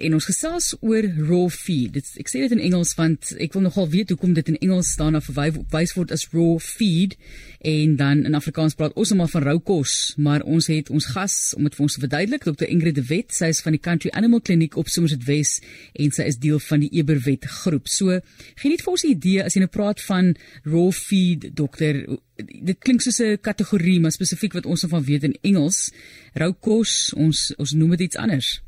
en ons gesels oor raw feed. Dit ek sê dit in Engels want ek wil nogal weet hoekom dit in Engels staan of verwys word as raw feed en dan in Afrikaans praat ons almal van rou kos, maar ons het ons gas om dit vir ons te verduidelik, Dr. Ingrid de Wet. Sy is van die Country Animal Clinic op Somerset Wes en sy is deel van die Eberwet groep. So, gee net vir ons 'n idee as jy nou praat van raw feed, dokter. Dit klink soos 'n kategorie, maar spesifiek wat ons van weet in Engels, rou kos, ons ons noem dit iets anders.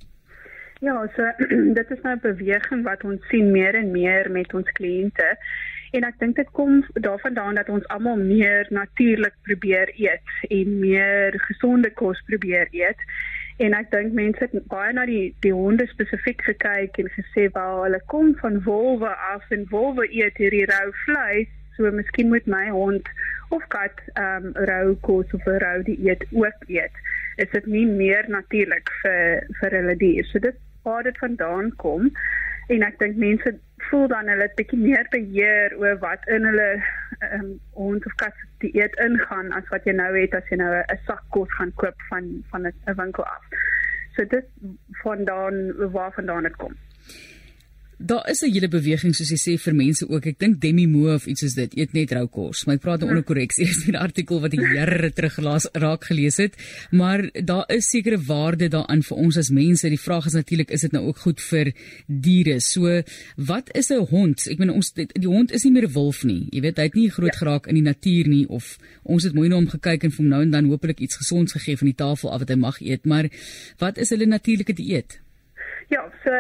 Ja, so dit is nou 'n beweging wat ons sien meer en meer met ons kliënte. En ek dink dit kom daarvandaan dat ons almal meer natuurlik probeer eet en meer gesonde kos probeer eet. En ek dink mense het baie na die die honde spesifiek gekyk en gesê wel hulle kom van wolwe af en wolwe eet hierdie rou vleis, so miskien moet my hond of kat ehm um, rou kos of rou dieet ook eet. Is dit nie meer natuurlik vir vir hulle dier? So dit waar dit vandaan kom en ek dink mense voel dan hulle het bietjie meer beheer oor wat in hulle ehm um, hond of kat dieet ingaan as wat jy nou het as jy nou 'n sak kos gaan koop van van 'n winkel af. So dit vandaan waar vandaan dit kom. Daar is 'n hele beweging soos jy sê vir mense ook. Ek dink Demi Moore of iets is dit, eet net rou kos. My praat nou onder korreksie. Is 'n artikel wat ek jare terug gelaas raak gelees het, maar daar is sekere waarde daarin vir ons as mense. Die vraag is natuurlik, is dit nou ook goed vir diere? So, wat is 'n hond? Ek meen ons die hond is nie meer 'n wolf nie. Jy weet, hy het nie groot ja. geraak in die natuur nie of ons het mooi na hom gekyk en vir hom nou en dan hopelik iets gesonds gegee van die tafel af wat hy mag eet, maar wat is hulle natuurlike dieet? Ja, so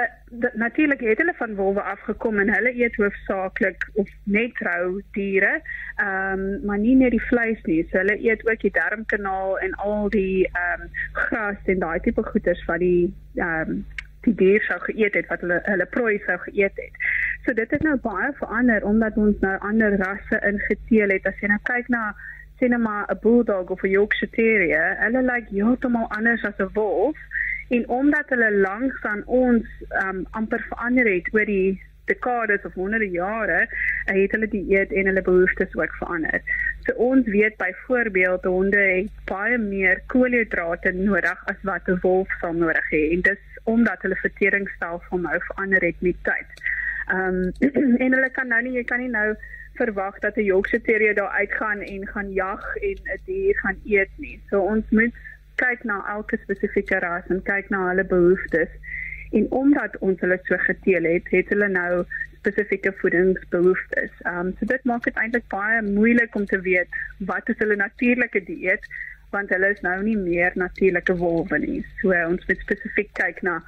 natuurlik het hulle van wolwe afgekom en hulle eet hoofsaaklik of net rou diere. Ehm um, maar nie net die vleis nie. So hulle eet ook die darmkanaal en al die ehm um, gras en daai tipe goeders wat die ehm um, die dier sou geëet het wat hulle hulle prooi sou geëet het. So dit het nou baie verander omdat ons nou ander rasse ingeteel het. As jy nou kyk na sien maar 'n bulldog of 'n Yorkshire terrier, hulle lyk like heeltemal anders as 'n wolf en omdat hulle langs aan ons um amper verander het oor die dekades of honderde jare, uh, het hulle die eet en hulle behoeftes ook verander. So ons weet byvoorbeeld honde het baie meer koolhidrate nodig as wat 'n wolf sal nodig hê en dis omdat hulle verteringsstelsel nou verander het met tyd. Um en hulle kan nou nie jy kan nie nou verwag dat 'n Yorkshire Terrier daar uitgaan en gaan jag en 'n dier gaan eet nie. So ons moet kyk na elke spesifieke ras en kyk na hulle behoeftes. En omdat ons hulle so geteel het, het hulle nou spesifieke voedingsbehoeftes. Ehm um, so dit maak dit eintlik baie moeilik om te weet wat is hulle natuurlike dieet want hulle is nou nie meer natuurlike wolwe nie. So ons moet spesifiek kyk na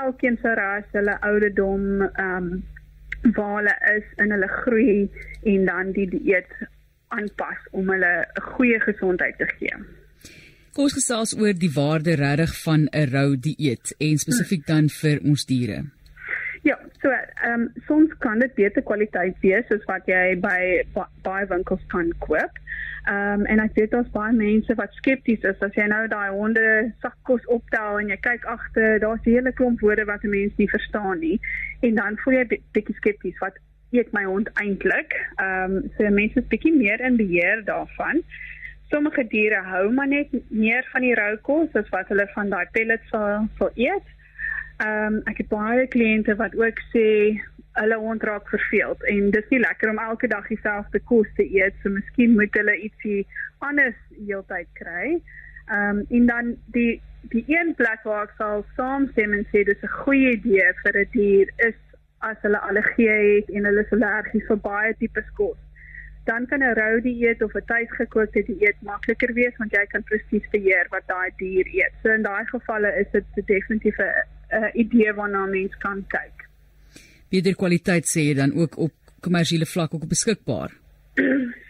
elkeen se ras, hulle ouderdom, ehm um, waar hulle is in hulle groei en dan die dieet aanpas om hulle 'n goeie gesondheid te gee. Kom ons gesels oor die waarde regtig van 'n rou dieet en spesifiek dan vir ons diere. Ja, so ehm um, soms kan dit beter kwaliteit wees as wat jy by by winkels kan koop. Ehm um, en ek weet daar's baie mense wat skepties is as jy nou daai honde sakkos optel en jy kyk agter, daar's 'n hele klomp woorde wat 'n mens nie verstaan nie en dan voel jy bietjie skepties wat eet my hond eintlik. Ehm um, so mense is bietjie meer in beheer daarvan sommige diere hou maar net meer van die rou kos as wat hulle van daai pellets sal sal eet. Ehm um, ek het baie kliënte wat ook sê hulle hond raak verveeld en dis nie lekker om elke dag dieselfde kos te eet so miskien moet hulle ietsie anders heeltyd kry. Ehm um, en dan die die een plek waar ek sal saamstem en sê dis 'n goeie idee vir 'n die dier is as hulle allergie het en hulle is allergies vir baie tipe kos dan kan 'n rou dieet of 'n tuisgekookte dieet makliker wees want jy kan presies beheer wat daai dier eet. So in daai gevalle is dit definitief 'n idee waarna mens kan kyk. Beter kwaliteit sê jy dan ook op kommersiële vlak ook beskikbaar.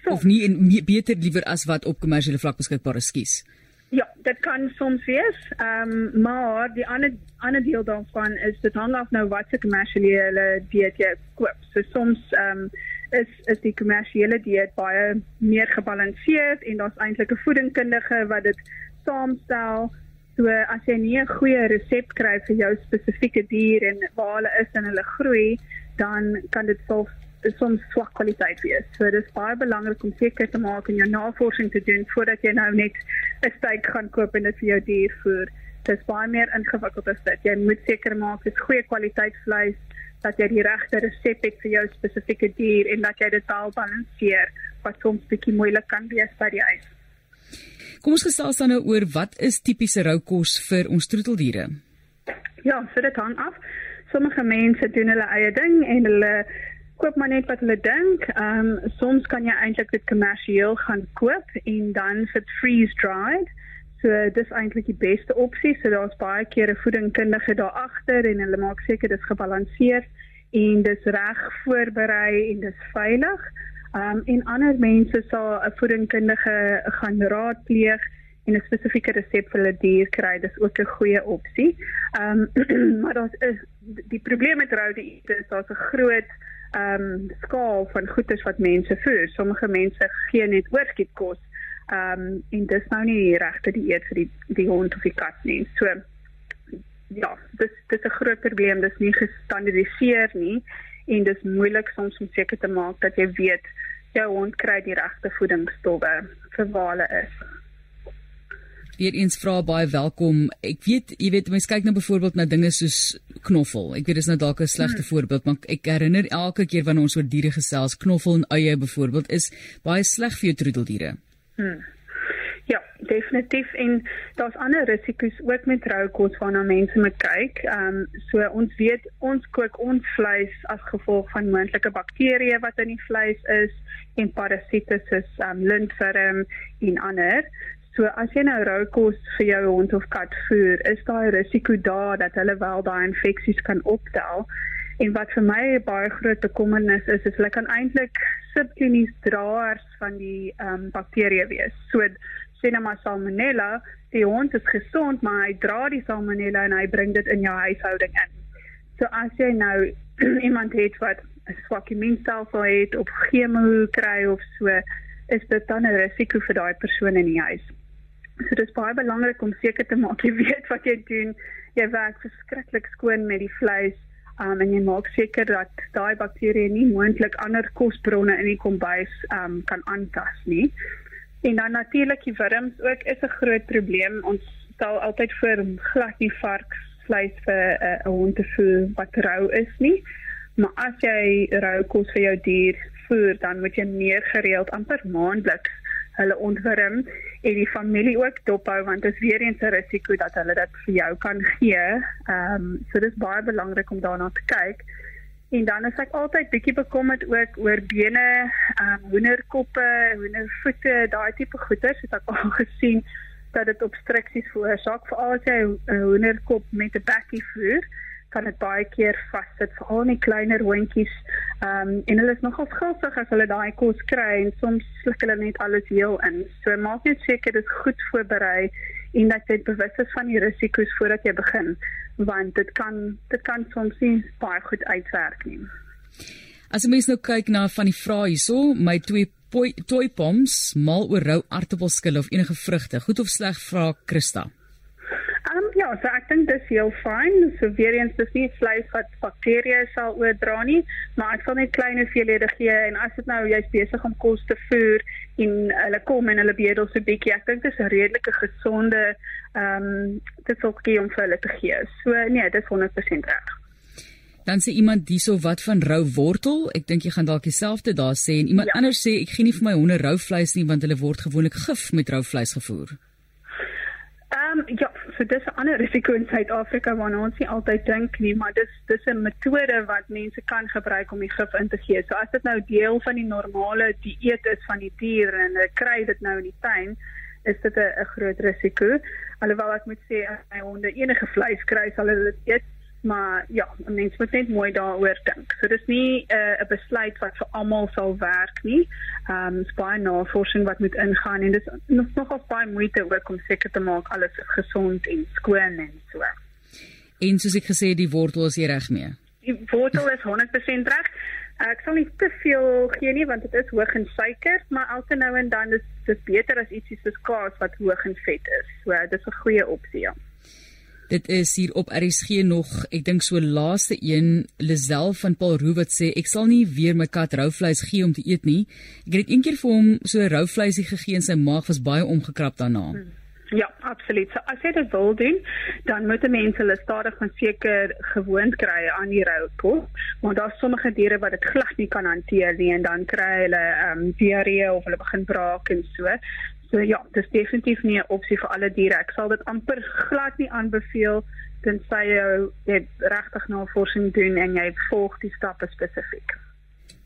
so. Of nie en beter liewer as wat op kommersiële vlak beskikbaar is, skus. Ja, dit kan soms wees. Ehm um, maar die ander ander deel daarvan is dit hang af nou wat se kommersiële dieet jy koop. So soms ehm um, is is die kommersiële dieet baie meer gebalanseerd en daar's eintlik 'n voedingskundige wat dit saamstel. So as jy nie 'n goeie resep kry vir jou spesifieke dier en waar hulle is en hulle groei, dan kan dit soms soms swak kwaliteit wees. So dit is baie belangrik om seker te maak en jou navorsing te doen voordat jy nou net 'n steak gaan koop en dit vir jou dier voer. Dit is baie meer ingewikkeld as dit. Jy moet seker maak dit is goeie kwaliteit vleis, dat jy die regte resep het vir jou spesifieke dier en dat jy dit wel balanseer wat soms bietjie moeilik kan wees by die huis. Kom ons gesels dan nou oor wat is tipiese roukos vir ons troeteldiere? Ja, so dit hang af. Sommige mense doen hulle eie ding en hulle koop maar net wat hulle dink. Ehm um, soms kan jy eintlik dit kommersieel gaan koop en dan vir freeze dried. So dis eintlik die beste opsie. So daar's baie keer 'n voedingkundige daar agter en hulle maak seker dit is gebalanseerd en dis reg voorberei en dis veilig. Um en ander mense sal 'n voedingkundige gaan raadpleeg en 'n spesifieke resep vir hulle dier kry. Dis ook 'n goeie opsie. Um maar daar's is die probleem met rou diete is daar's 'n groot um skaal van goeders wat mense voer. Sommige mense gee net oorskietkos. Um en dis nou nie die regte dieet vir die die hond of die kat nie. So ja, dis dis 'n groot probleem. Dis nie gestandardiseer nie en dis moeilik soms om seker te maak dat jy weet jou hond kry die regte voedingsstowwe vir waar hulle is. Weereens vra baie welkom. Ek weet, jy weet, mense kyk nou byvoorbeeld na dinge soos knoffel. Ek weet dis nou dalk 'n slegte hmm. voorbeeld, maar ek herinner elke keer wanneer ons oor diere gesels, knoffel en eie byvoorbeeld is baie sleg vir jou troeteldiere. Hmm definitief en daar's ander risiko's ook met roukos waarna mense moet kyk. Ehm um, so ons weet ons kook ons vleis as gevolg van moontlike bakterieë wat in die vleis is en parasiete soos ehm um, lintworm en ander. So as jy nou roukos vir jou hond of kat voer, is daar 'n risiko daar dat hulle wel daai infeksies kan optel. En wat vir my baie groot bekommernis is, is hulle kan eintlik subklinies draers van die ehm um, bakterieë wees. So sê nou maar salmonella, die hond is gesond, maar hy dra die salmonella en hy bring dit in jou huishouding in. So as jy nou iemand het wat 'n swak immuunstelsel het of chemo kry of so, is dit dan 'n risiko vir daai persoon in die huis. So dit is baie belangrik om seker te maak jy weet wat jy doen. Jy werk verskriklik skoon met die vleis. Um, en jy maak seker dat daai bakterieë nie moontlik ander kosbronne in die kombuis um, kan aantas nie. En dan natuurlik die wurms ook is 'n groot probleem. Ons stel altyd voor glad nie varksvleis vir eh, 'n uh, hond te voer wat rou is nie. Maar as jy rou kos vir jou dier voer, dan moet jy meer gereeld amper maandeliks hulle ontwurm en die familie ook dophou want dit is weer eens 'n risiko dat hulle dit vir jou kan gee. Ehm um, so dis baie belangrik om daarna te kyk. En dan is ek altyd bietjie bekommerd ook oor bene, ehm um, hoenderkoppe, hoendervoete, daai tipe goeders. Het ek al gesien dat dit obstruksies veroorsaak veral as jy 'n hoenderkop met 'n bekkie voer, kan dit baie keer vassit veral in die kleiner hondjies. Ehm um, en hulle is nogal skuldig as hulle daai kos kry en soms sluk hulle net alles heel in. So maak net seker dit is goed voorberei en dat jy bewus is van die risiko's voordat jy begin want dit kan dit kan soms nie baie goed uitwerk nie. As mens nou kyk na van die vrae hierso, my twee toy poms mal oor rou aartappelskil of enige vrugte, goed of sleg vra Christa. So ek dink dis heel fyn. So weer eens dis nie vleis wat bakterieë sal oordra nie, maar ek sal net klein hoeveelhede gee en as dit nou jy's besig om kos te voer en hulle kom en hulle bedel so bietjie, ek dink dis 'n redelike gesonde ehm um, dit sou gee om vir hulle te gee. So nee, dis 100% reg. Dan sê iemand hierso wat van rou wortel? Ek dink jy gaan dalk dieselfde daar sê en iemand ja. anders sê ek gee nie vir my honde rou vleis nie want hulle word gewoonlik gif met rou vleis gevoer. Ehm um, ja, so dis 'n ander risiko in Suid-Afrika waarna ons nie altyd dink nie, maar dis dis 'n metode wat mense kan gebruik om die gif in te gee. So as dit nou deel van die normale dieet is van die dier en hulle kry dit nou in die tuin, is dit 'n groot risiko. Alhoewel ek moet sê as my honde enige vleis kry, sal hulle dit eet maar ja, mense moet net mooi daaroor dink. So dis nie eh, 'n uh, besluit wat vir almal sal werk nie. Ehm um, baie navorsing wat moet ingaan en dis nog nogal baie moeite ook om seker te maak alles is gesond en skoon en so. En soos ek gesê die wortel is reg mee. Die wortel is 100% reg. Ek sal nie te veel gee nie want dit is hoog in suiker, maar elke nou en dan is dit beter as ietsie soos kaas wat hoog in vet is. So dis 'n goeie opsie. Ja. Dit is hier op RSG nog, ek dink so laaste een, Lisel van Paul Roo wat sê ek sal nie weer my kat rou vleis gee om te eet nie. Ek het eendag vir hom so rou vleisie gegee en sy maag was baie omgekrap daarna. Hmm. Ja, absoluut. So as jy dit wil doen, dan moet mense hulle stadig van seker gewoond kry aan die rou kos, want daar's sommige diere wat dit glad nie kan hanteer nie en dan kry hulle ehm um, diarree of hulle begin braak en so. So ja, dis definitief nie 'n opsie vir alle diere. Ek sal dit amper glad nie aanbeveel tensy jy regtig navorsing doen en jy volg die stappe spesifiek.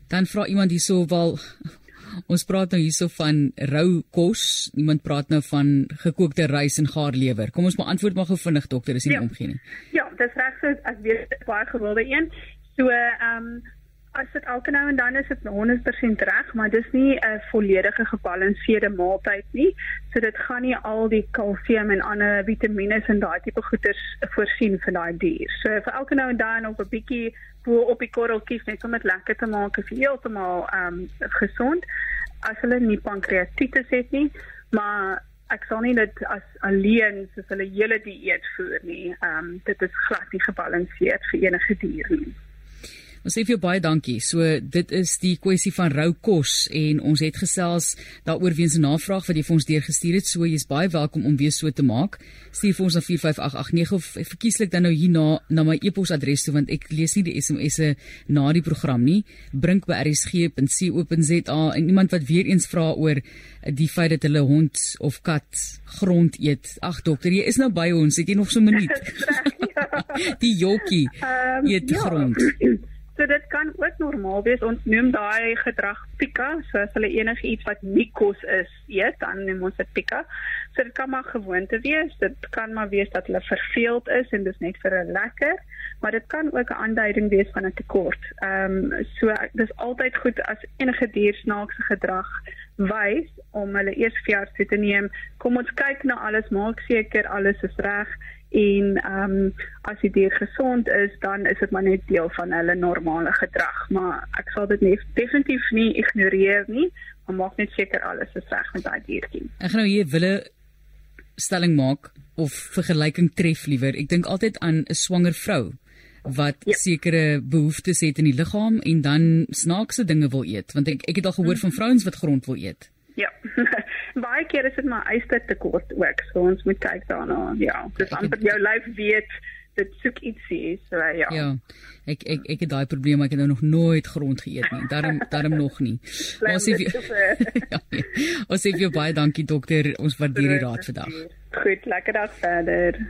Dan vra iemand hierso wel ons praat nou hierso van rou kos. Iemand praat nou van gekookte rys en gaarlewer. Kom ons beantwoord maar gou vinnig dokter, is nie ja. omgee nie. Ja, dis reg so as weet baie gewilde een. So ehm um, as dit elke nou en dan is dit 100% reg, maar dis nie 'n volledige gebalanseerde maaltyd nie. So dit gaan nie al die kalsium en ander vitamiene en daai tipe goeders voorsien vir daai dier. So vir elke nou en dan op 'n bietjie bo op die korreltjies net om dit lekker te maak vir heeltemal ehm um, gesond as hulle nie pankreatitis het nie, maar ek sal nie dit as alleen soos hulle hele dieet voer nie. Ehm um, dit is glad nie gebalanseerd vir enige dier nie. Ons sê vir jou baie dankie. So dit is die kwessie van rou kos en ons het gesels daaroor weens 'n navraag wat jy vir ons deurgestuur het. So jy's baie welkom om weer so te maak. Stuur vir ons na 45889 of verkieslik dan nou hier na na my e-posadres toe want ek lees nie die SMS'e na die program nie. Brink by rsg.co.za en iemand wat weer eens vra oor die feit dat hulle hond of kat grond eet. Ag dokter, jy is nou by ons. Het jy nog so 'n minuut? die jokkie um, eet ja. grond. So dit kan ook normaal wees. Ons noem daai gedrag pika, so as hulle enigiets wat nie kos is eet, dan noem ons dit pika. So dit kan maar gewoonte wees. Dit kan maar wees dat hulle verveeld is en dis net vir 'n lekker, maar dit kan ook 'n aanduiding wees van 'n tekort. Ehm um, so dis altyd goed as enige dier snaakse gedrag wys om hulle eers vir jou te neem. Kom ons kyk na alles, maak seker alles is reg en ehm um, as die dier gesond is dan is dit maar net deel van hulle normale gedrag. Maar ek sal dit nie definitief nie ignoreer nie maar maak net seker alles is reg met daai diertjie. Ek gaan nou hier wille stelling maak of vergelyking tref liewer. Ek dink altyd aan 'n swanger vrou wat ja. sekere behoeftes het in die liggaam en dan snaakse dinge wil eet. Want ek ek het al gehoor mm. van vrouens wat grond wil eet. Ja baie keer is dit maar eister tekort ook. So ons moet kyk daarna. Ja, dis amper jou lyf weet dit soek ietsie. So ja. Ja. Ek ek ek het daai probleem, ek het nou nog nooit grond geëet nie. Daarom daarom nog nie. Ons sê ja. Ons sê baie dankie dokter. Ons waardeer die raad vandag. Goed, lekker dag verder.